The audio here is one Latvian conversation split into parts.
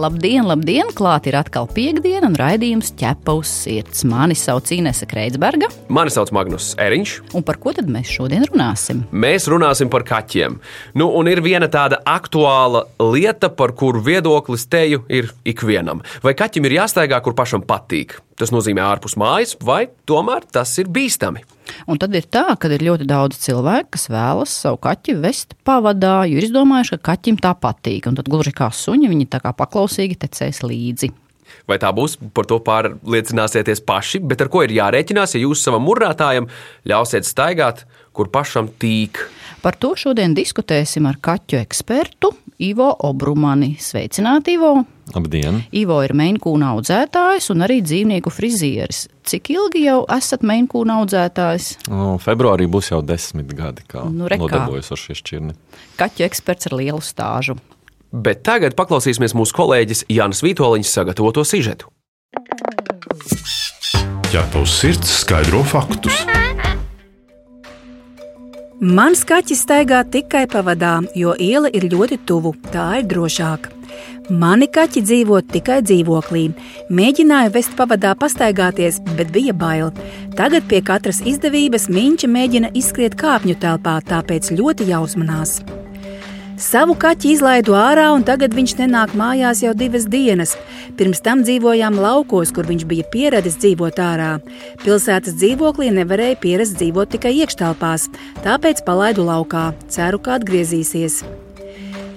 Labdien, labdien! Klāt ir atkal piekdiena un raidījums ķepa uz sirds. Mani sauc Inese Kreitsberga. Mani sauc Magnus Eriņš. Un par ko tad mēs šodien runāsim? Mēs runāsim par kaķiem. Nu, un ir viena tāda aktuāla lieta, par kuru viedoklis teju ir ikvienam. Vai kaķim ir jāstaigā, kur pašam patīk? Tas nozīmē ārpus mājas, vai tomēr tas ir bīstami? Un tad ir tā, ka ir ļoti daudz cilvēku, kas vēlas savu kaķi vest pavadā, jo ir izdomājuši, ka kaķim tā patīk. Un tad gluži kā suņi, viņi tā kā paklausīgi tecēs līdzi. Vai tā būs, par to pārliecināsieties paši, bet ar ko ir jārēķinās, ja jūs savam murrātājam ļausiet staigāt, kur pašam tīk? Par to šodien diskutēsim ar kaķu ekspertu Ivo Obrumani. Sveicināti, Ivo! Labdien! Ivo ir meinkūna audzētājs un arī dzīvnieku frizieris. Cik ilgi jau esat meinkūna audzētājs? No, februārī būs jau desmit gadi, kā Nu, nodarbojos ar šie šķirni. Kaķu eksperts ar lielu stāžu. Bet tagad paklausīsimies mūsu kolēģis Jānis Vitoļņas sagatavoto sižetu. Ķepa uz sirds skaidro faktus. Mans kaķis staigā tikai pavadā, jo iela ir ļoti tuvu, tā ir drošāk. Mani kaķi dzīvo tikai dzīvoklī. Mēģināju vest pavadā pastaigāties, bet bija bail. Tagad pie katras izdevības miņķa mēģina izskriet kāpņu telpā, tāpēc ļoti jāuzmanās. Savu kaķi izlaidu ārā, un tagad viņš nenāk mājās jau divas dienas. Pirms tam dzīvojām laukos, kur viņš bija pieradis dzīvot ārā. Pilsētas dzīvoklī nevarēja pierast dzīvot tikai iekštelpās, tāpēc palaidu laukā. Ceru, ka atgriezīsies.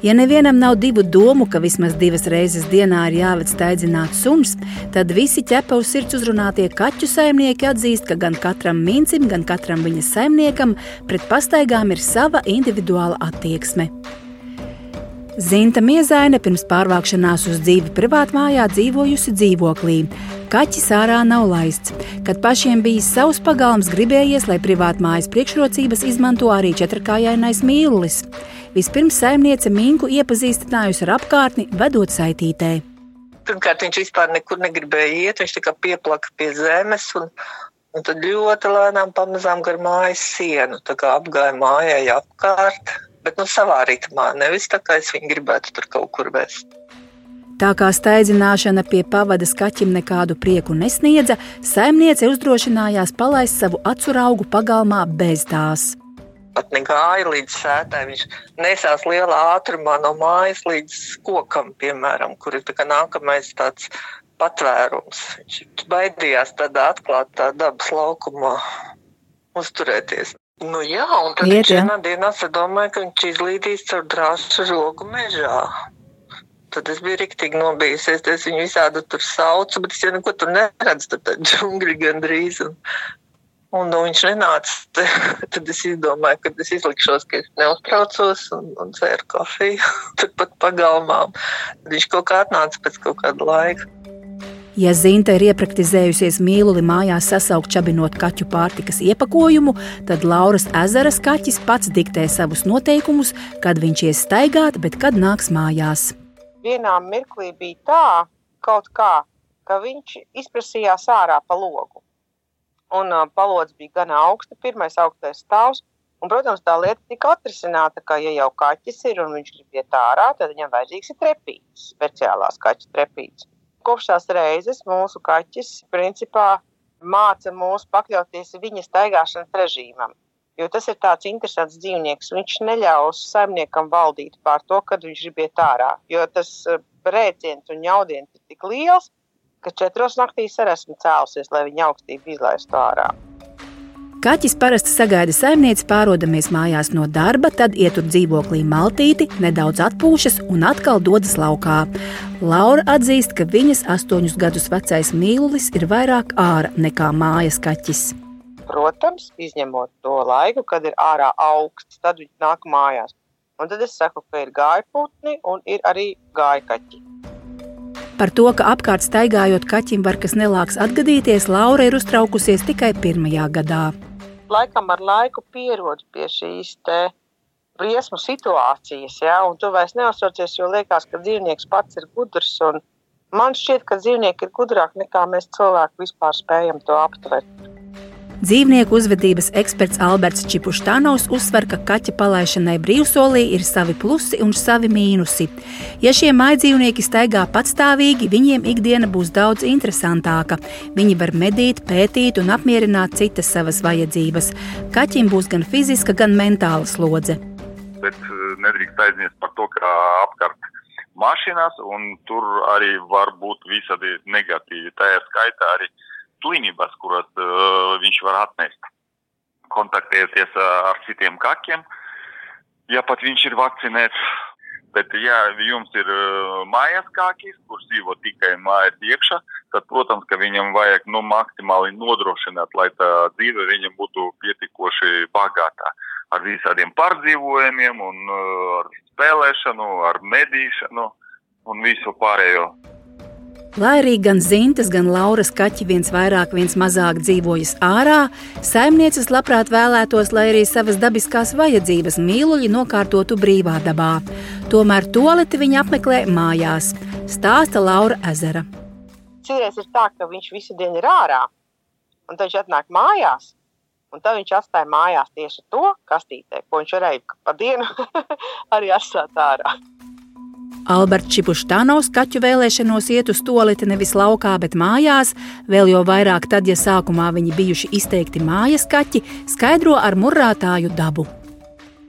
Ja nevienam nav divu domu, ka vismaz divas reizes dienā ir jāved staigzināt suns, tad visi ķepa uz sirds uzrunātie kaķu saimnieki atzīst, ka gan katram mincim, gan katram viņa saimniekam pret pastaigām ir sava individuāla attieksme. Zinta Miezaine pirms pārvākšanās uz dzīvi privātmājā dzīvojusi dzīvoklī. Kaķis ārā nav laists. Kad pašiem bijis savs pagalms, gribējies, lai privātmājas priekšrocības izmanto arī četrkājainais mīlulis. Vispirms saimniece Minku iepazīstinājusi ar apkārtni, vedot saitītē. Pirmkārt, viņš vispār nekur negribēja iet. Viņš tikai pieplaka pie zemes un, un tad ļoti lēnām pamazām gar mājas sienu. Tā kā apgāja mājai apkārt, bet nu savā ritmā, nevis tā kā es viņu gribētu tur kaut kur vest. Tā kā staidzināšana pie pavadas kaķim nekādu prieku nesniedza, saimniece uzdrošinājās palaist savu acu pagalmā bez tās. Pat negāja līdz sētai. Viņš nesās lielā ātrumā no mājas līdz kokam, piemēram, kur ir tā nākamais tāds patvērums. Viņš baidījās tādā atklātā dabas laukumā uzturēties. Nu jā, un tad Iet, vienā dienā sadomāja, ka viņš izlīdīs caur drāšu rogu mežā. Tad es biju rīktīgi nobijusies, es viņu visādi tur saucu, bet es jau neko tur neredzu, tur tā džungļi gandrīz. Un, un nu, viņš nenāca, tad es izdomāju, ka es izlikšos, ka es neuztraucos un, un dzēru kafiju turpat pagalmā. Tad viņš kaut kā atnāca pēc kaut kāda laika. Ja Zinta ir iepraktizējusies mīluli mājās sasaukt čabinot kaķu pārtikas iepakojumu, tad Lauras ezeras kaķis pats diktē savus noteikumus, kad viņš ies staigāt, bet kad nāks mājās. vienā mirklī bija tā, kaut kā, ka viņš izprasījās ārā pa logu. Un uh, palods bija gan augsts, pirmais augstais stāvs. Un, protams, tā lieta tika atrisināta, ka, ja jau kaķis ir un viņš grib iet ārā, tad viņam vajadzīgs ir trepītis, speciālās kaķa trepītis. Kopš tās reizes mūsu kaķis principā māca mūs pakļauties viņa staigāšanas režīmam. Jo tas ir tāds interesants dzīvnieks. Viņš neļaus saimniekam valdīt pār to, kad viņš grib iet ārā. Jo tas eh, rēciens un ņaudiens ir tik liels, ka četros naktīs arī esmu cēlusies, lai viņa augstību izlaistu ārā. Kaķis parasti sagaida saimnieci pārodamies mājās no darba, tad ietur dzīvoklī maltīti, nedaudz atpūšas un atkal dodas laukā. Laura atzīst, ka viņas astoņus gadus vecais mīlulis ir vairāk ārā nekā mājas kaķis. Protams, izņemot to laiku, kad ir ārā augsts, tad viņš nāk mājās. Un tad es saku, ka ir gājputni un ir arī gājkaķi. Par to, ka apkārt staigājot kaķim var kas nelāks atgadīties, Laura ir uztraukusies tikai pirmajā gadā. Laikam ar laiku pierod pie šīs briesmu situācijas, ja, un tu vairs neuzsaucies, jo liekas, ka dzīvnieks pats ir gudrs. Man šķiet, ka dzīvnieki ir gudrāki nekā mēs cilvēki vispār spējam to aptvert. Dzīvnieku uzvedības eksperts Alberts Čipuštānovs uzsver, ka kaķa palaišanai brīvsolī ir savi plusi un savi mīnusi. Ja šie mājdzīvnieki staigā patstāvīgi, viņiem ikdiena būs daudz interesantāka. Viņi var medīt, pētīt un apmierināt citas savas vajadzības. Kaķim būs gan fiziska, gan mentāla slodze. Bet eh, nedrīkst aizmirst par to, ka apkārt mašīnās, un tur arī var būt visādi negatīvi. Tā ir skaitā arī slimības, kuras uh, viņš var atnest, kontaktēties uh, ar citiem kakiem. Ja pat viņš ir vakcinēts, bet ja jums ir mājas kākis, kurš dzīvo tikai mājas iekšā, tad, protams, ka viņam vajag nu, maksimāli nodrošināt, lai tā dzīve viņam būtu pietiekoši bagātā. Ar visādiem pārdzīvojumiem, un, uh, ar spēlēšanu, ar medīšanu un visu pārējo. Lai arī gan Zintas, gan Lauras kaķi viens vairāk, viens mazāk dzīvojas ārā, saimnieces labprāt vēlētos, lai arī savas dabiskās vajadzības mīluļi nokārtotu brīvā dabā. Tomēr toleti viņa apmeklē mājās, stāsta Laura Ezera. Citreiz ir tā, ka viņš visu dienu ir ārā, un tad viņš atnāk mājās, un tad viņš atstāja mājās tieši to kastītē, ko viņš varēja pa dienu arī atstāt ārā. Alberts Čipuštānovs kaķu vēlēšanos iet uz toleti nevis laukā, bet mājās, vēl jau vairāk tad, ja sākumā viņi bijuši izteikti mājas kaķi, skaidro ar murrātāju dabu.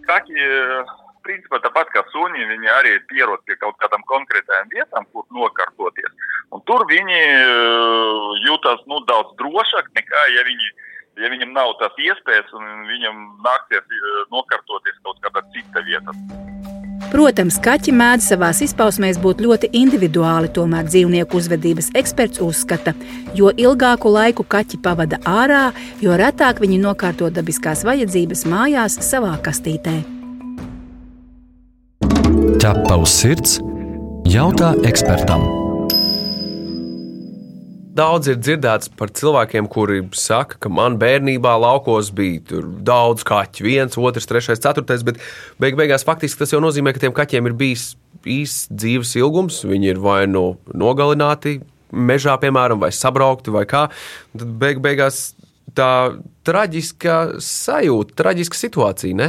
Kaķi, principā tāpat kā suņi, viņi arī ir pierod pie kaut kādām konkrētām vietām, kur nokārtoties. Un tur viņi jūtas nu, daudz drošāk nekā, ja viņi ja viņam nav tās iespējas un viņam nāksies nokārtoties kaut kādā cita vietā. Protams, kaķi mēdz savā izpausmēs būt ļoti individuāli, tomēr dzīvnieku uzvedības eksperts uzskata, jo ilgāku laiku kaķi pavada ārā, jo retāk viņi nokārto dabiskās vajadzības mājās savā kastītē. Ķepa uz sirds - jautā ekspertam. Daudz ir dzirdēts par cilvēkiem, kuri saka, ka man bērnībā laukos bija daudz kaķu, viens, otrs, trešais, ceturtais, bet beig beigās faktiski tas jau nozīmē, ka tiem kaķiem ir bijis īsts dzīves ilgums. Viņi ir vai nu nogalināti mežā, piemēram, vai sabraukti, vai kā. Tad beig beigās tā traģiska sajūta, traģiska situācija. Ne?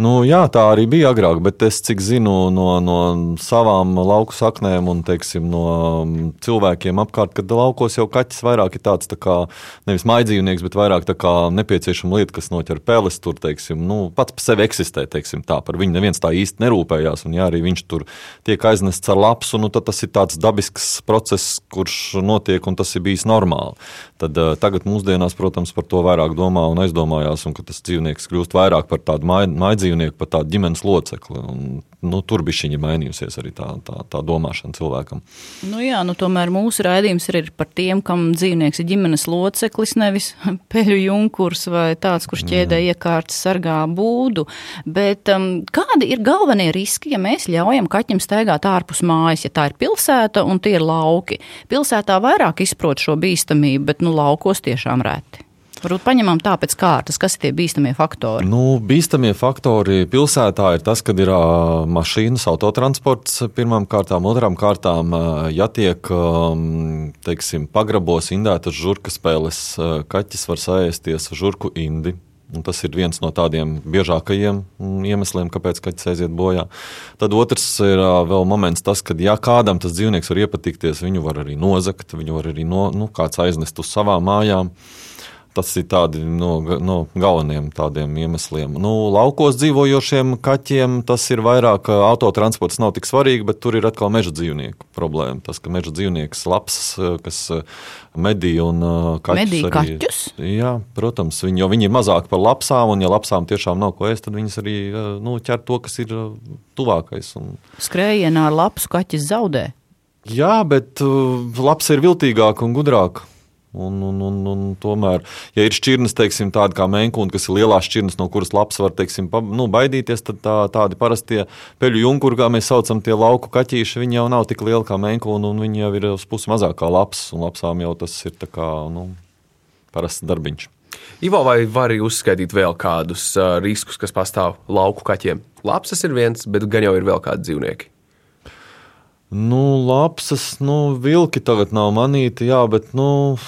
Nu, jā, tā arī bija agrāk, bet es cik zinu no, no savām lauku saknēm un teiksim, no mm, cilvēkiem apkārt, ka laukos jau kaķis vairāk ir tāds tā kā nevis maidzīvnieks, bet vairāk tā kā nepieciešama lieta, kas noķer peles. Tur, teiksim, nu, pats par sevi eksistē, teiksim, tā par viņu neviens tā īsti nerūpējās. Un, ja arī viņš tur tiek aiznests ar lapsu, nu, tad tas ir tāds dabisks process, kurš notiek un tas ir bijis normāli. Tad, uh, tagad mūsdienās, protams, par to vairāk domā un aizdomājās, un ka tas dzīvnieks kļūst vairāk par tādu maidzīvnieku dzīvnieku par tādu ģimenes locekli. Un, nu, tur bija viņa mainījusies arī tā, tā, tā domāšana cilvēkam. Nu jā, nu, tomēr mūsu raidījums ir par tiem, kam dzīvnieks ir ģimenes loceklis, nevis peļu junkurs vai tāds, kurš ķēdē iekārtas sargā būdu. Bet um, kādi ir galvenie riski, ja mēs ļaujam kaķim staigāt ārpus mājas, ja tā ir pilsēta un tie ir lauki? Pilsētā vairāk izprot šo bīstamību, bet nu, laukos tiešām reti. Varbūt paņemam tā pēc kārtas, kas ir tie bīstamie faktori. Nu, bīstamie faktori pilsētā ir tas, kad ir uh, mašīnas, autotransports pirmām kārtām, otrām kārtām, uh, ja tiek um, teiksim, pagrabos indētas žurka spēles, uh, kaķis var saēsties žurku indi. Un tas ir viens no tādiem biežākajiem iemesliem, kāpēc kaķis aiziet bojā. Tad otrs ir vēl moments, tas, ka, ja kādam tas dzīvnieks var iepatikties, viņu var arī nozagt, viņu var arī no, nu, kāds aiznest uz savām mājām. Uh, Tas ir tādi no, no galvenajiem tādiem iemesliem. Nu, laukos dzīvojošiem kaķiem tas ir vairāk autotransports nav tik svarīgi, bet tur ir atkal meža dzīvnieku problēma. Tas, ka meža dzīvnieks labs, kas medī un kaķus medī arī. Kaķus? Jā, protams, viņi, jo viņi ir mazāk par lapsām, un ja lapsām tiešām nav ko ēst, tad viņas arī nu, ķer to, kas ir tuvākais. Un... Skrējienā ar lapsu kaķis zaudē. Jā, bet labs ir viltīgāk un gudrāk. Un, un, un, un tomēr, ja ir šķirnes, teiksim, tāda kā menkūna, kas ir lielās šķirnes, no kuras labs var teiksim, pa, nu, baidīties, tad tā, tādi parastie peļu junkuri, kā mēs saucam, tie lauku kaķīši, viņi jau nav tik lieli kā menkūna, un viņi jau ir uz pusi mazāk kā labs, un lapsām jau tas ir kā, nu, parasts darbiņš. Ivo, vai var arī uzskaitīt vēl kādus uh, riskus, kas pastāv lauku kaķiem? Lapsas ir viens, bet gan jau ir vēl kādi dzīvnieki. Nu, lapsas, nu, vilki tagad nav manīti, jā, bet, nu,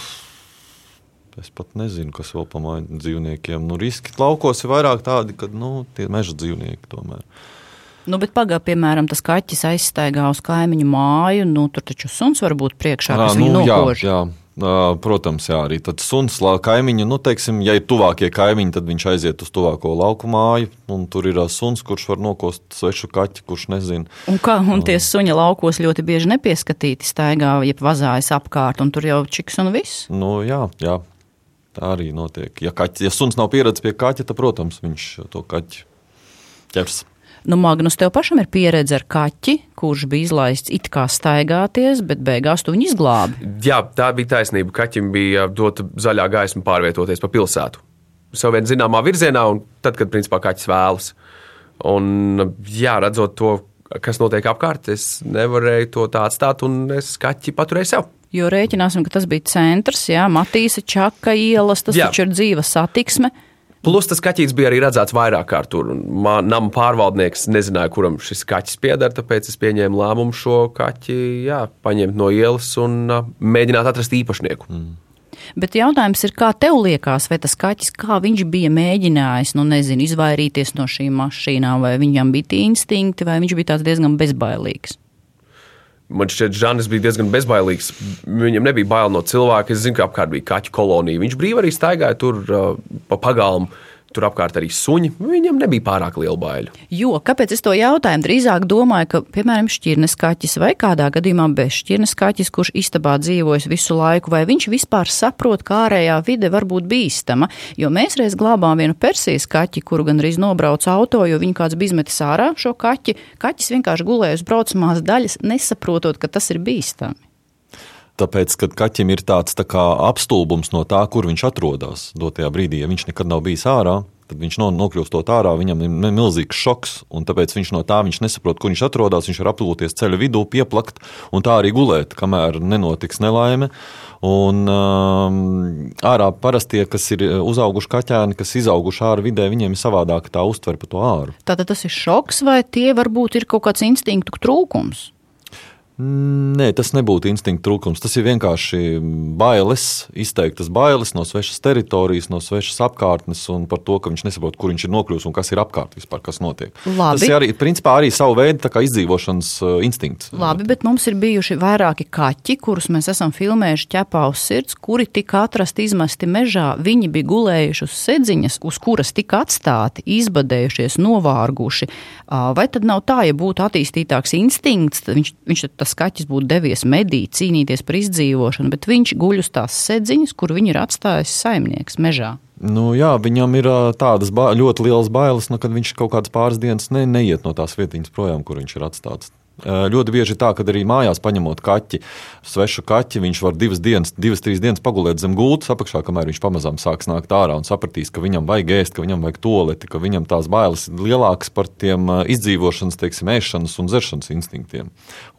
es pat nezinu, kas vēl pamaina dzīvniekiem. Nu, riski laukos ir vairāk tādi, ka, nu, tie meža dzīvnieki tomēr. Nu, bet pagaidi, piemēram, tas kaķis aizstaigā uz kaimiņu māju, nu, tur taču suns var būt priekšā, kas nu, viņu jā, nokož. jā. Ā, Protams, jā, arī tad suns, kaimiņu, nu, teiksim, ja ir tuvākie kaimiņi, tad viņš aiziet uz tuvāko lauku māju, un tur ir suns, kurš var nokost svešu kaķi, kurš nezina. Un, kā, un tie suņa laukos ļoti bieži nepieskatīti staigā, jeb vazājas apkārt, un tur jau čiks un viss. Nu, jā, jā, tā arī notiek. Ja, kaķi, ja suns nav pieredzējis pie kaķa, tad, protams, viņš to kaķi ķers. Nu, Magnus, tev pašam ir pieredze ar kaķi, kurš bija izlaists it kā staigāties, bet beigās tu viņu izglābi. Jā, tā bija taisnība. Kaķim bija dota zaļā gaisma pārvietoties pa pilsētu. Savā vien zināmā virzienā, un tad, kad principā kaķis vēlas. Un, jā, redzot to, kas notiek apkārt, es nevarēju to tā atstāt, un es kaķi paturēju sev. Jo rēķināsim, ka tas bija centrs, jā, Matīsa, Čaka ielas, tas Jā. taču ir dzīva satiksme. Plus tas kaķis bija arī redzēts vairāk kārt tur. un man- Nama pārvaldnieks nezināja, kuram šis kaķis pieder, tāpēc es pieņēmu lēmumu šo kaķi jā, paņemt no ielas un mēģināt atrast īpašnieku. Mm. Bet jautājums ir, kā tev liekas, vai tas kaķis, kā viņš bija mēģinājis, nu nezinu, izvairīties no šīm mašīnām, vai viņam bija tie instinkti, vai viņš bija tāds diezgan bezbailīgs. Man šķiet, Žanis bija diezgan bezbailīgs. Viņam nebija bail no cilvēka. Es zinu, ka apkārt bija kaķu kolonija. Viņš brīvi arī staigāja tur uh, pa pagalmu. Tur apkārt arī suņi. Viņam nebija pārāk liela baila. Jo, kāpēc es to jautāju? Drīzāk domāju, ka, piemēram, šķirnes kaķis vai kādā gadījumā bez šķirnes kaķis, kurš istabā dzīvojas visu laiku, vai viņš vispār saprot, kā ārējā vide var būt bīstama. Jo mēs reiz glābām vienu persijas kaķi, kuru gan arī nobrauca auto, jo viņu kāds bija izmetis ārā šo kaķi. Kaķis vienkārši gulēja uz braucamās daļas, nesaprotot, ka tas ir bīstami. Tāpēc, kad kaķim ir tāds tā apstulbums no tā, kur viņš atrodas dotajā brīdī, ja viņš nekad nav bijis ārā, tad viņš no, nokļūstot ārā, viņam ir mi- milzīgs šoks, un tāpēc viņš no tā viņš nesaprot, kur viņš atrodas. Viņš var aptūties ceļa vidū, pieplakt un tā arī gulēt, kamēr nenotiks nelaime. Un um, ārā parasti kas ir uzauguši kaķēni, kas izauguši ārā vidē, viņiem ir savādāka tā uztvere par to āru. Tātad tas ir šoks, vai tie varbūt ir kaut kāds instinktu trūkums? Nē, tas nebūtu instinkta trūkums. Tas ir vienkārši bailes, izteiktas bailes no svešas teritorijas, no svešas apkārtnes un par to, ka viņš nesaprot, kur viņš ir nokļuvis un kas ir apkārt vispār, kas notiek. Labi. Tas ir arī, principā, arī savu veidu izdzīvošanas uh, instinkts. Labi, bet mums ir bijuši vairāki kaķi, kurus mēs esam filmējuši ķepā uz sirds, kuri tika atrasti izmesti mežā. Viņi bija gulējuši uz sedziņas, uz kuras tika atstāti, izbadējušies, novārguši. Vai tad nav tā, ja būtu attīstītāks instinkts, tad viņš, viņš tad tas kaķis būtu devies medīt, cīnīties par izdzīvošanu, bet viņš guļ uz tās sedziņas, kur viņu ir atstājis saimnieks mežā. Nu, jā, viņam ir tādas ļoti lielas bailes, nu, kad viņš kaut kādas pāris dienas ne, neiet no tās vietiņas projām, kur viņš ir atstāts. Ļoti bieži tā, ka arī mājās paņemot kaķi, svešu kaķi, viņš var divas dienas, divas, trīs dienas pagulēt zem gultas apakšā, kamēr viņš pamazām sāks nākt ārā un sapratīs, ka viņam vajag ēst, ka viņam vajag toleti, ka viņam tās bailes ir lielākas par tiem izdzīvošanas, teiksim, ēšanas un dzeršanas instinktiem.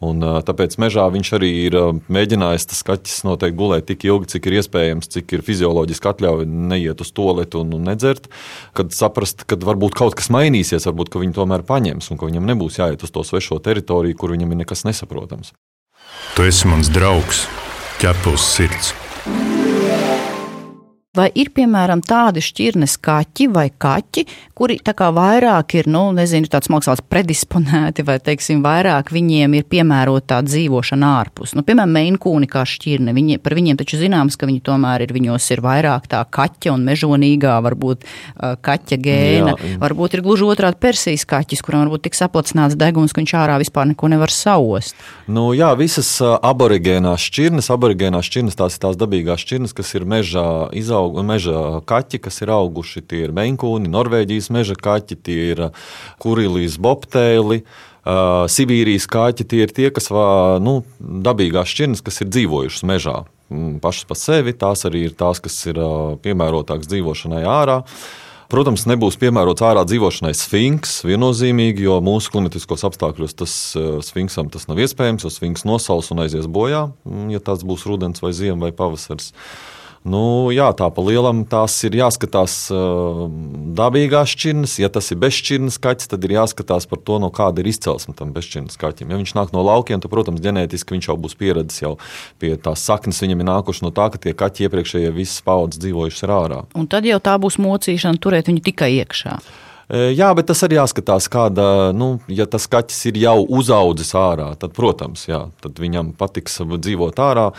Un, tāpēc mežā viņš arī ir mēģinājis tas kaķis noteikti gulēt tik ilgi, cik ir iespējams, cik ir fizioloģiski atļauj neiet uz toleti un, un nedzert, kad saprast, ka varbūt kaut kas mainīsies, varbūt ka viņi tomēr paņems un ka viņam nebūs jāiet uz to svešo teritoriju, kur viņam ir nekas nesaprotams. Tu esi mans draugs, ķepus sirds. Vai ir, piemēram, tādi šķirnes kaķi vai kaķi, kuri tā kā vairāk ir, nu, nezinu, tāds mākslinieks predisponēti, vai, teiksim, vairāk viņiem ir piemērota tā dzīvošana ārpus? Nu, piemēram, meinkūni kā šķirne, viņi, par viņiem taču zināms, ka viņi tomēr ir, viņos ir vairāk tā kaķa un mežonīgā, varbūt kaķa gēna, Jā, jā. varbūt ir gluži otrādi persijas kaķis, kuram varbūt tik saplacināts deguns, ka viņš ārā vispār neko nevar saost. Nu, jā, visas aborigēnās šķirnes, aborigēnās šķirnes, tās ir tās dabīgās šķirnes, kas ir mežā, izaug, meža kaķi, kas ir auguši. Tie ir menkūni, Norvēģijas meža kaķi, tie ir ā, kurilijas bobtēli. Uh, Sibīrijas kaķi tie ir tie, kas vā, nu, dabīgās šķirnes, kas ir dzīvojušas mežā mm, pašas par sevi. Tās arī ir tās, kas ir uh, piemērotākas dzīvošanai ārā. Protams, nebūs piemērots ārā dzīvošanai sfinks viennozīmīgi, jo mūsu klimatiskos apstākļos tas uh, sfinksam tas nav iespējams, jo sfinks nosals un aizies bojā, mm, ja tas būs rudens vai ziema vai pavasars. Nu, jā, tā pa lielam tās ir jāskatās dabīgās šķirnes. Ja tas ir bezšķirnes kaķis, tad ir jāskatās par to, no kāda ir izcelsme tam bezšķirnes kaķim. Ja viņš nāk no laukiem, tad, protams, ģenētiski viņš jau būs pieredzējis jau pie tās saknes. Viņam ir nākuši no tā, ka tie kaķi iepriekšējie visas paudzes dzīvojuši ārā. Un tad jau tā būs mocīšana turēt viņu tikai iekšā. Jā, bet tas arī jāskatās, kāda, nu, ja tas kaķis ir jau uzaudzis ārā, tad, protams, jā, tad viņam patiks dzīvot ārā.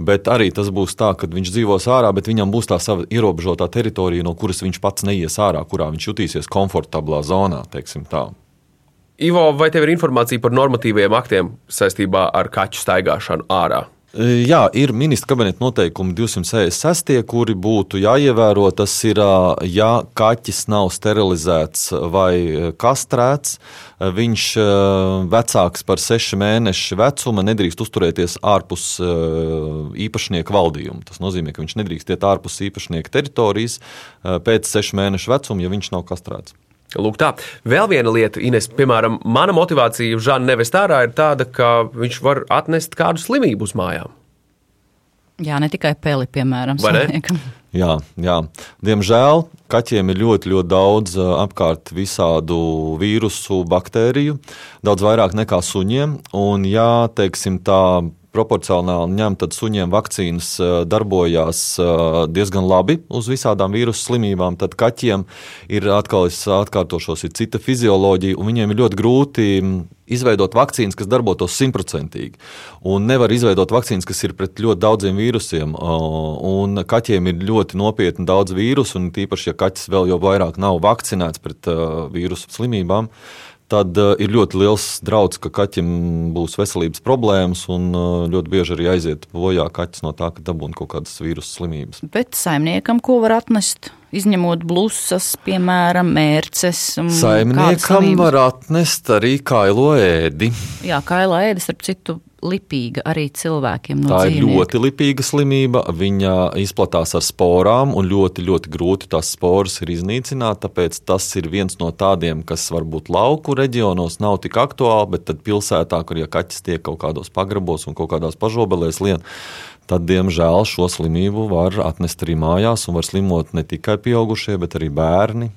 Bet arī tas būs tā, ka viņš dzīvos ārā, bet viņam būs tā sava ierobežotā teritorija, no kuras viņš pats neies ārā, kurā viņš jutīsies komfortablā zonā. Ivo, vai tev ir informācija par normatīviem aktiem saistībā ar kaķu staigāšanu ārā? Jā, ir ministra kabineta noteikumi 266, kuri būtu jāievēro. Tas ir, ja kaķis nav sterilizēts vai kastrēts, viņš vecāks par sešu mēnešu vecuma nedrīkst uzturēties ārpus īpašnieka valdījuma. Tas nozīmē, ka viņš nedrīkst iet ārpus īpašnieka teritorijas pēc sešu mēnešu vecuma, ja viņš nav kastrēts. Lūk, tā. Vēl viena lieta, Ines, piemēram, mana motivācija uz Žānu nevest ārā ir tāda, ka viņš var atnest kādu slimību uz mājām. Jā, ne tikai peli, piemēram, slimniekam. Jā, jā. Diemžēl kaķiem ir ļoti, ļoti daudz apkārt visādu vīrusu, baktēriju, daudz vairāk nekā suņiem. Un, ja teiksim, tā proporcionāli ņem, tad suņiem vakcīnas darbojās diezgan labi uz visādām vīrusu slimībām. Tad kaķiem ir atkal, es atkārtošos, ir cita fizioloģija, un viņiem ir ļoti grūti izveidot vakcīnas, kas darbotos simtprocentīgi. Nevar izveidot vakcīnas, kas ir pret ļoti daudziem vīrusiem. Un kaķiem ir ļoti nopietni daudz vīrusu, un tīpaši, ja kaķis vēl jau vairāk nav vakcinēts pret vīrusu slimībām, tad uh, ir ļoti liels draudz, ka kaķim būs veselības problēmas, un uh, ļoti bieži arī aiziet bojā kaķis no tā, ka dabūna kaut kādas vīrusu slimības. Bet saimniekam, ko var atnest? Izņemot blusas, piemēram, mērces. Saimniekam var atnest arī kailo ēdi. Jā, kaila ēdis, ar citu, lipīga arī cilvēkiem. No tā dzīvnieku. ir ļoti lipīga slimība. Viņa izplatās ar sporām, un ļoti, ļoti grūti tās sporas ir iznīcināt. Tāpēc tas ir viens no tādiem, kas varbūt lauku reģionos nav tik aktuāli, bet pilsētā, kur ja kaķis tiek kaut kādos pagrabos un kaut kādās pažobelēs lien, tad, diemžēl, šo slimību var atnest arī mājās, un var slimot ne tikai pieaugušie, bet arī bērni.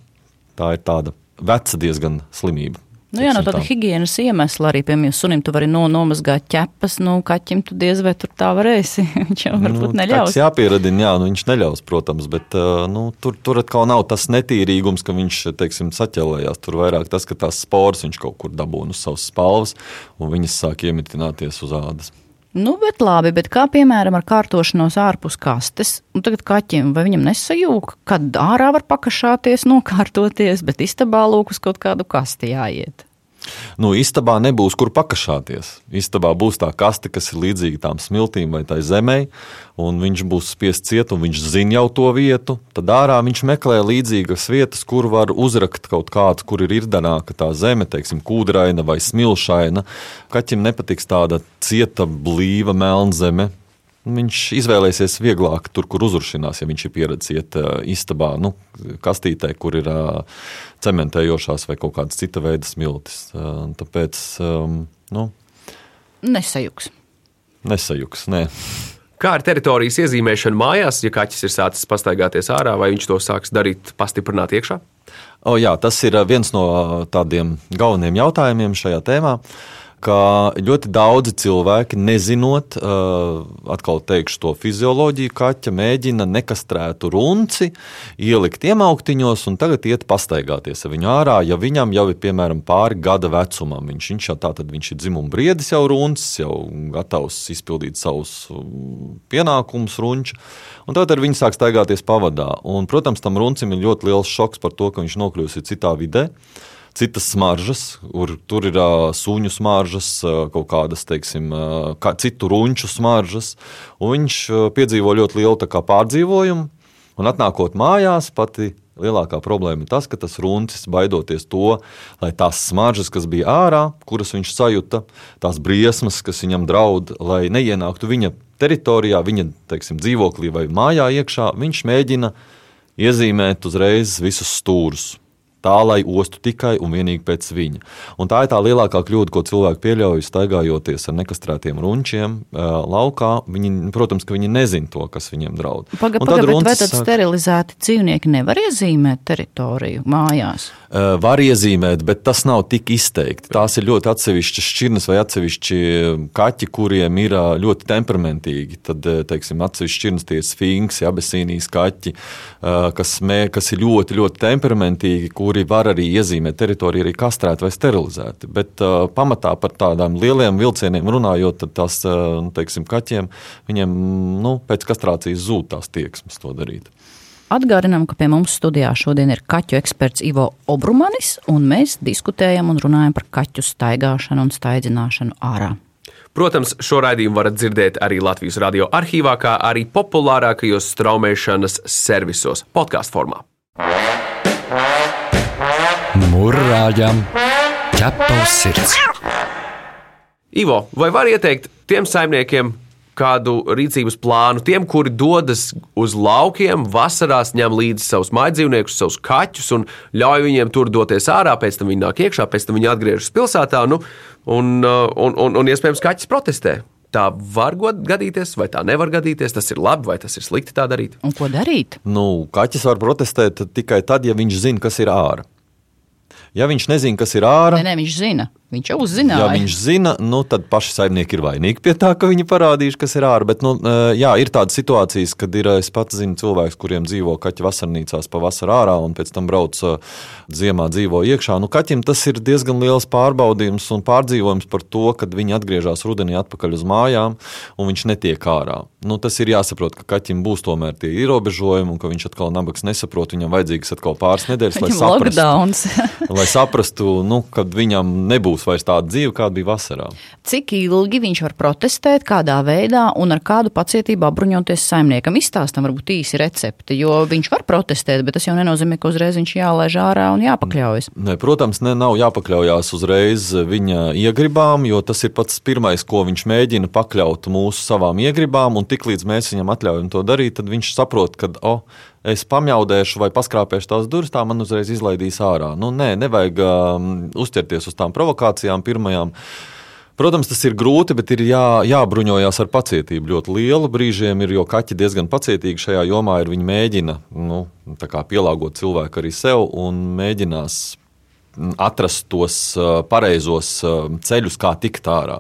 Tā ir tāda veca diezgan slimība. Nu, jā, no tāda tā. higiēnas iemesla arī, piemēram, sunim tu vari no, nomazgāt ķepas, nu, kaķim tu diez vai tur tā varēsi. viņš jau varbūt nu, neļaus. Tas jāpieradina, jā, nu, viņš neļaus, protams, bet nu, tur, tur atkal nav tas netīrīgums, ka viņš, teiksim, saķelējās. Tur vairāk tas, ka tās spores viņš kaut kur dabūna uz savas spalvas, un viņas sāk iemitināties uz ādas. Nu, bet labi, bet kā piemēram ar kārtošanos ārpus kastes, un tagad kaķim, vai viņam nesajūg, kad ārā var pakašāties, nokārtoties, bet istabā lūk uz kaut kādu kasti jāiet? Nu, istabā nebūs kur pakašāties. Istabā būs tā kaste, kas ir līdzīga tām smiltīm vai tai zemē, un viņš būs spiests ciet, un viņš zina jau to vietu. Tad ārā viņš meklē līdzīgas vietas, kur var uzrakt kaut kādu, kur ir irdanāka tā zeme, teiksim, kūdraina vai smilšaina. Kaķim nepatiks tāda cieta, blīva melnzeme viņš izvēlēsies vieglāk tur, kur uzuršinās, ja viņš ir pieredzējis iet istabā, nu, kastītē, kur ir cementējošās vai kaut kādas cita veida smiltis. Tāpēc, nu, nesajuks. Nesajuks, nē. Kā ar teritorijas iezīmēšanu mājās, ja kaķis ir sācis pastaigāties ārā, vai viņš to sāks darīt pastiprināt iekšā? O, jā, tas ir viens no tādiem galvenajiem jautājumiem šajā tēmā. Uh, ka ļoti daudzi cilvēki, nezinot, uh, atkal teikšu to fizioloģiju, kaķa mēģina nekastrētu runci, ielikt iemauktiņos un tagad iet pastaigāties ar viņu ārā, ja viņam jau ir piemēram pāri gada vecumam. Viņš, viņš jau tātad viņš ir dzimuma briedis jau runcis, jau gatavs izpildīt savus um, pienākumus runču. Un tad ar viņu sāk staigāties pavadā. Un, protams, tam runcim ir ļoti liels šoks par to, ka viņš nokļūst citā vidē citas smaržas, kur tur ir uh, suņu smaržas, uh, kaut kādas, teiksim, uh, kā citu runču smaržas. Viņš uh, piedzīvo ļoti lielu kā, pārdzīvojumu, un atnākot mājās, pati lielākā problēma ir tas, ka tas runcis baidoties to, lai tās smaržas, kas bija ārā, kuras viņš sajūta, tās briesmas, kas viņam draud, lai neienāktu viņa teritorijā, viņa teiksim, dzīvoklī vai mājā iekšā, viņš mēģina iezīmēt uzreiz visus stūrus Tā lai ostu tikai un vienīgi pēc viņa. Un tā ir tā lielākā kļūda, ko cilvēki pieļauj, staigājoties ar nekastrētiem runčiem laukā. Viņi, protams, ka viņi nezina to, kas viņiem draud. Pagaidām, paga, vai tad sāk... sterilizēti dzīvnieki nevar iezīmēt teritoriju mājās? Var iezīmēt, bet tas nav tik izteikti. Tās ir ļoti atsevišķas šķirnes vai atsevišķi kaķi, kuriem ir ļoti temperamentīgi. Tad, teiksim, atsevišķi šķirnes tie ir sfinksi, abesīnijas kaķi, kas, mē, kas ir ļoti, ļoti temperamentīgi kuri var arī iezīmēt teritoriju, arī kastrēti vai sterilizēti. Bet uh, pamatā par tādām lieliem vilcieniem runājot, tad tās uh, nu, teiksim, kaķiem viņiem nu, pēc kastrācijas zūd tās tieksmes to darīt. Atgādinām, ka pie mums studijā šodien ir kaķu eksperts Ivo Obrumanis, un mēs diskutējam un runājam par kaķu staigāšanu un staidzināšanu ārā. Protams, šo raidījumu varat dzirdēt arī Latvijas radio arhīvā, kā arī populārākajos straumēšanas servisos, podkāstu formā. Mūrāģam ķepa uz sirds. Ivo, vai var ieteikt tiem saimniekiem kādu rīcības plānu, tiem, kuri dodas uz laukiem, vasarās ņem līdzi savus mājdzīvniekus, savus kaķus un ļauj viņiem tur doties ārā, pēc tam viņi nāk iekšā, pēc tam viņi atgriežas pilsētā, nu, un, uh, un, un, un iespējams kaķis protestē. Tā var gadīties, vai tā nevar gadīties. Tas ir labi, vai tas ir slikti tā darīt. Un ko darīt? Nu, kaķis var protestēt tikai tad, ja viņš zina, kas ir ārā. Ja viņš nezina, kas ir ārā, nē, nē, viņš zina. Viņš jau uzzināja. Ja viņš zina, nu, tad paši saimnieki ir vainīgi pie tā, ka viņi parādījuši, kas ir ārā. Bet, nu, jā, ir tādas situācijas, kad ir, es pats zinu cilvēks, kuriem dzīvo kaķi vasarnīcās pavasarī ārā un pēc tam brauc ziemā dzīvo iekšā. Nu, kaķim tas ir diezgan liels pārbaudījums un pārdzīvojums par to, kad viņi atgriežas rudenī atpakaļ uz mājām un viņš netiek ārā. Nu, tas ir jāsaprot, ka kaķim būs tomēr tie ierobežojumi un ka viņš atkal nabaga nesaprot. Viņam vajadzīgs atkal pāris nedēļas, lai saprastu, lai saprastu nu, kad viņam nebūs vairs tāda dzīve, kāda bija vasarā. Cik ilgi viņš var protestēt, kādā veidā un ar kādu pacietību apbruņoties saimniekam? Izstāstam varbūt īsi recepti, jo viņš var protestēt, bet tas jau nenozīmē, ka uzreiz viņš jālaiž ārā un jāpakļaujas. Ne, protams, ne, nav jāpakļaujas uzreiz viņa iegribām, jo tas ir pats pirmais, ko viņš mēģina pakļaut mūsu savām iegribām, un tiklīdz mēs viņam atļaujam to darīt, tad viņš saprot, ka, oh, es pamjaudēšu vai paskrāpēšu tās durvis, tā man uzreiz izlaidīs ārā. Nu, nē, nevajag um, uzķerties uz tām provokācijām pirmajām. Protams, tas ir grūti, bet ir jā, jābruņojas ar pacietību. Ļoti lielu brīžiem ir, jo kaķi diezgan pacietīgi šajā jomā ir. Viņi mēģina nu, pielāgot cilvēku arī sev un mēģinās atrast tos pareizos ceļus, kā tikt ārā.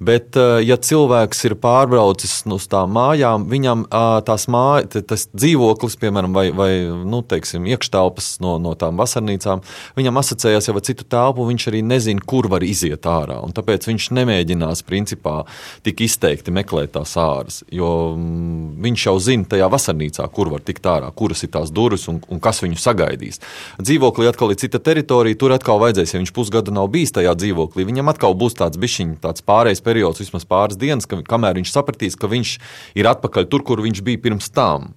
Bet, ja cilvēks ir pārbraucis uz tām mājām, viņam tās māja, tas dzīvoklis, piemēram, vai, vai nu, teiksim, iekštelpas no, no tām vasarnīcām, viņam asociējās jau ar citu telpu, viņš arī nezina, kur var iziet ārā. Tāpēc viņš nemēģinās principā tik izteikti meklēt tās āras, jo mm, viņš jau zina tajā vasarnīcā, kur var tikt ārā, kuras ir tās durvis un, un kas viņu sagaidīs. Dzīvoklī atkal ir cita teritorija, tur atkal vajadzēs, ja viņš pusgadu nav bijis tajā dzīvoklī, viņam atkal būs tāds bišķiņš, tāds pārējais periods, vismaz pāris dienas, ka, kamēr viņš sapratīs, ka viņš ir atpakaļ tur, kur viņš bija pirms tam.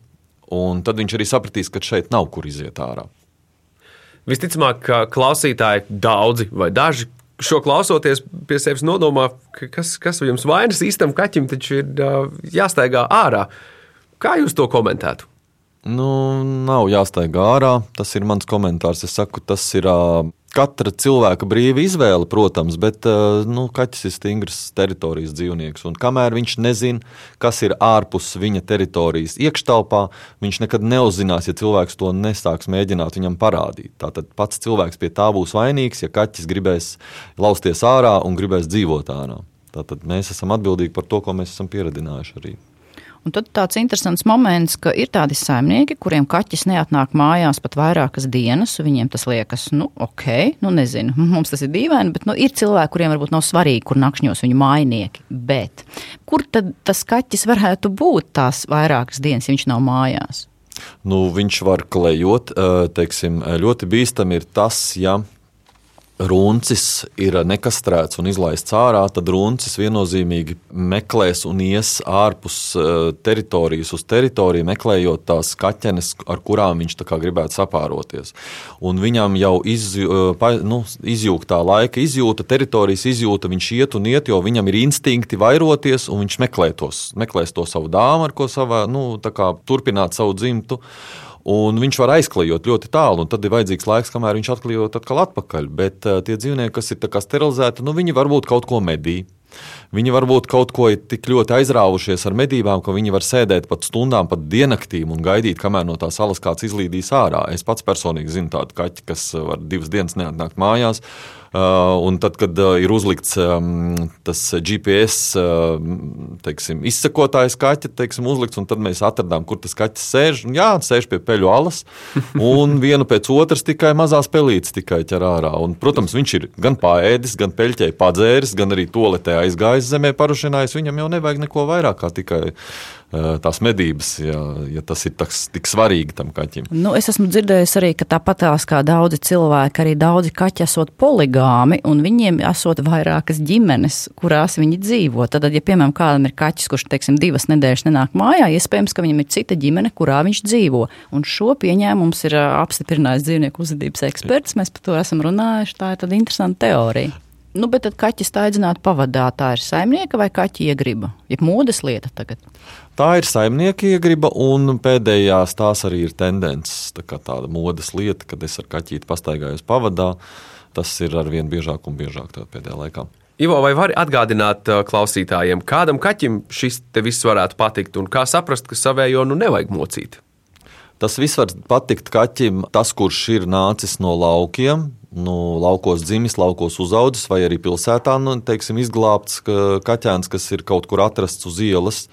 Un tad viņš arī sapratīs, ka šeit nav kur iziet ārā. Visticamāk, ka klausītāji daudzi vai daži šo klausoties pie sevis nodomā, kas, kas jums vainas īstam kaķim taču ir jāstaigā ārā. Kā jūs to komentētu? Nu, nav jāstaigā ārā. Tas ir mans komentārs. Es saku, tas ir uh, katra cilvēka brīva izvēle, protams, bet uh, nu, kaķis ir stingrs teritorijas dzīvnieks. Un kamēr viņš nezina, kas ir ārpus viņa teritorijas iekštelpā, viņš nekad neuzzinās, ja cilvēks to nesāks mēģināt viņam parādīt. Tātad pats cilvēks pie tā būs vainīgs, ja kaķis gribēs lausties ārā un gribēs dzīvot ārā. Tātad mēs esam atbildīgi par to, ko mēs esam pieredzinājuši arī. Un tad tāds interesants moments, ka ir tādi saimnieki, kuriem kaķis neatnāk mājās pat vairākas dienas. Viņiem tas liekas, nu, ok, nu, nezinu, mums tas ir dīvaini, bet nu, ir cilvēki, kuriem varbūt nav svarīgi, kur nakšņos viņu mājnieki. Bet kur tad tas kaķis varētu būt tās vairākas dienas, ja viņš nav mājās? Nu, viņš var klejot. Teiksim, ļoti bīstami ir tas, ja runcis ir nekastrēts un izlaists ārā, tad runcis viennozīmīgi meklēs un ies ārpus eh, teritorijas uz teritoriju, meklējot tās kaķenes, ar kurām viņš gribētu sapāroties. Un viņam jau iz, eh, nu, izjūgtā laika izjūta, teritorijas izjūta, viņš iet un iet, jo viņam ir instinkti vairoties, un viņš meklē tos, meklēs to savu dāmu, ar ko savā, nu, turpināt savu dzimtu. Un viņš var aizklejot ļoti tālu, un tad ir vajadzīgs laiks, kamēr viņš atklejot atkal atpakaļ. Bet uh, tie dzīvnieki, kas ir sterilizēti, nu, viņi varbūt kaut ko medī. Viņi varbūt kaut ko ir tik ļoti aizrāvušies ar medībām, ka viņi var sēdēt pat stundām, pat diennaktīm un gaidīt, kamēr no tās salas kāds izlīdīs ārā. Es pats personīgi zinu tādu kaķi, kas var divas dienas neatnākt mājās. Uh, un tad, kad uh, ir uzlikts um, tas GPS uh, teiksim, izsekotājs kaķa, teiksim, uzlikts, un tad mēs atradām, kur tas kaķis sēž. Un, jā, sēž pie peļu alas, un vienu pēc otras tikai mazās pelītes tikai ķer ārā. Un, protams, viņš ir gan pāēdis, gan peļķei padzēris, gan arī toaletē aizgājis zemē parušinājis. Viņam jau nevajag neko vairāk kā tikai tās medības, ja, ja tas ir taks, tik svarīgi tam kaķim. Nu, es esmu dzirdējis arī, ka tāpatās kā daudzi cilvēki, arī daudzi kaķi esot poligāmi, un viņiem esot vairākas ģimenes, kurās viņi dzīvo. Tad, ja, piemēram, kādam ir kaķis, kurš, teiksim, divas nedēļas nenāk mājā, iespējams, ka viņam ir cita ģimene, kurā viņš dzīvo. Un šo pieņēmums ir apstiprinājis dzīvnieku uzvedības eksperts. Mēs par to esam runājuši. Tā ir tāda interesanta teorija. Nu, bet tad kaķis staidzinātu pavadā, tā ir saimnieka vai kaķa iegriba? Ir modes lieta tagad. Tā ir saimnieka iegriba, un pēdējās tās arī ir tendences. Tā kā tāda modes lieta, kad es ar kaķīti pastaigājos pavadā, tas ir arvien biežāk un biežāk pēdējā laikā. Ivo, vai vari atgādināt klausītājiem, kādam kaķim šis te viss varētu patikt, un kā saprast, ka savējo nu nevajag mocīt? Tas viss var patikt kaķim, tas, kurš ir nācis no laukiem, nu, laukos dzimis, laukos uzaudzis, vai arī pilsētā nu, teiksim, izglābts kaķēns, kas ir kaut kur atrasts uz ielas.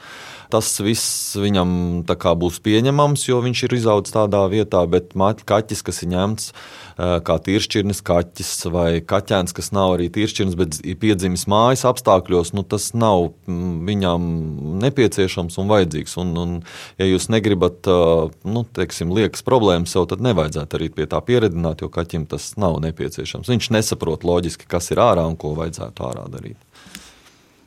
Tas viss viņam būs pieņemams, jo viņš ir izaudzis tādā vietā, bet kaķis, kas ir ņemts kā tīršķirnes kaķis vai kaķēns, kas nav arī tīršķirnes, bet ir piedzimis mājas apstākļos, nu, tas nav viņam nepieciešams un vajadzīgs. Un, un, ja jūs negribat nu, teiksim, liekas problēmas sev, tad nevajadzētu arī pie tā pieredzināt, jo kaķim tas nav nepieciešams. Viņš nesaprot loģiski, kas ir ārā un ko vajadzētu ārā darīt.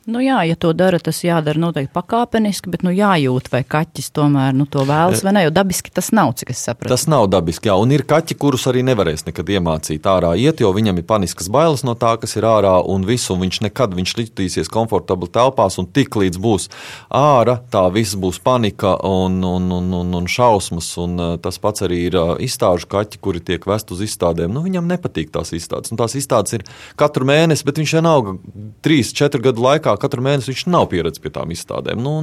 Nu jā, ja to dara, tas jādara noteikti pakāpeniski, bet nu jājūt, vai kaķis tomēr nu, to vēlas, vai ne, jo dabiski tas nav, cik es sapratu. Tas nav dabiski, jā, un ir kaķi, kurus arī nevarēs nekad iemācīt ārā iet, jo viņam ir paniskas bailes no tā, kas ir ārā, un visu, un viņš nekad, viņš jutīsies komfortabli telpās, un tik līdz būs ārā, tā viss būs panika un, un, un, un, un šausmas, un tas pats arī ir izstāžu kaķi, kuri tiek vest uz izstādēm, nu viņam nepatīk tās izstādes, un tās izstādes ir katru mēnesi, bet viņš vienalga 3-4 gadu laikā kā katru mēnesi viņš nav pieredzējis pie tām izstādēm. Nu,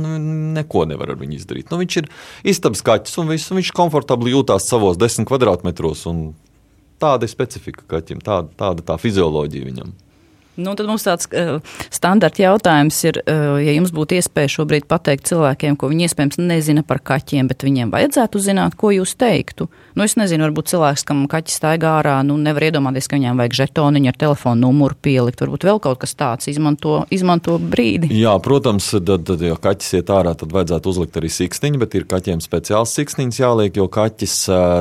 neko nevar ar viņu izdarīt. Nu, viņš ir istabas kaķis un viss, viņš komfortabli jūtās savos desmit kvadrātmetros. Tāda ir specifika kaķim, tāda, tāda tā fizioloģija viņam. Nu, tad mums tāds uh, standarta jautājums ir, uh, ja jums būtu iespēja šobrīd pateikt cilvēkiem, ko viņi iespējams nezina par kaķiem, bet viņiem vajadzētu zināt, ko jūs teiktu. Nu, es nezinu, varbūt cilvēks, kam kaķis staigā ārā, nu, nevar iedomāties, ka viņam vajag žetoniņu ar telefonu numuru pielikt. Varbūt vēl kaut kas tāds izmanto, izmanto brīdi. Jā, protams, tad, tad, ja kaķis iet ārā, tad vajadzētu uzlikt arī siksniņu, bet ir kaķiem speciāls siksniņš jāliek, jo kaķis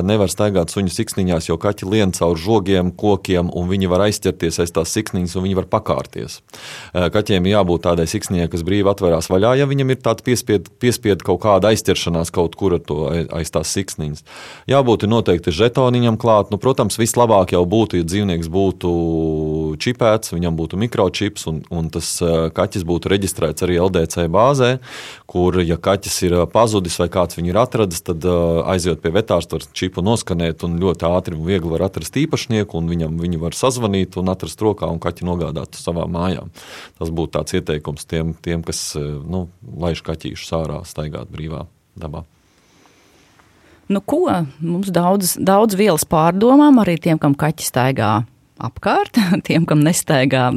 nevar staigāt suņu siksniņās, jo kaķi lien caur žogiem, kokiem, un viņi var aizķerties aiz tās siksniņas, un viņi var pakārties. Kaķiem jābūt tādai siksnijai, kas brīvi atverās vaļā, ja viņam ir tāds piespiedu piespied kaut kāda aizķeršanās kaut kur aiz tās siksniņas. Jābūt noteikti žetoniņam klāt. Nu, protams, vislabāk jau būtu, ja dzīvnieks būtu čipēts, viņam būtu mikročips un, un tas kaķis būtu reģistrēts arī LDC bāzē, kur, ja kaķis ir pazudis vai kāds viņu ir atradis, tad aiziet pie vetārsta, var čipu noskanēt un ļoti ātri un viegli var atrast īpašnieku, un viņam viņu var sazvanīt un atrast rokā un kaķi nogādāt atstāt savā mājā. Tas būtu tāds ieteikums tiem, tiem kas eh, nu, laiž kaķīšus ārā, staigāt brīvā dabā. Nu, ko mums daudz, daudz vielas pārdomām, arī tiem, kam kaķi staigā apkārt, tiem, kam nestaigā,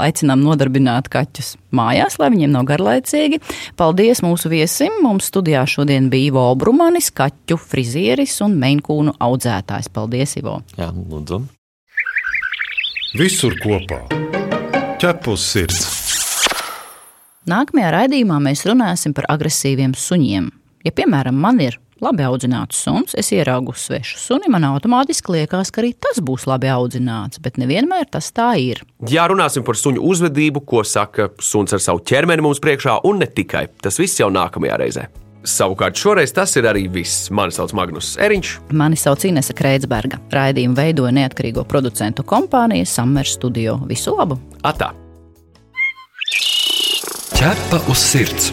aicinām nodarbināt kaķus mājās, lai viņiem nav garlaicīgi. Paldies mūsu viesim! Mums studijā šodien bija Ivo Brumanis, kaķu frizieris un meinkūnu audzētājs. Paldies, Ivo! Jā, lūdzu! Visur kopā! ķepus sirds. Nākamajā raidījumā mēs runāsim par agresīviem suņiem. Ja, piemēram, man ir labi audzināts suns, es ieraugu svešu suni, man automātiski liekas, ka arī tas būs labi audzināts, bet nevienmēr tas tā ir. Jā, runāsim par suņu uzvedību, ko saka suns ar savu ķermeni mums priekšā, un ne tikai. Tas viss jau nākamajā reizē. Savukārt šoreiz tas ir arī viss. Mani sauc Magnus Eriņš. Mani sauc Inese Kreitsberga. Raidījumu veidoja neatkarīgo producentu kompānija Summer Studio. Visu labu! Atā! Ķepa uz sirds!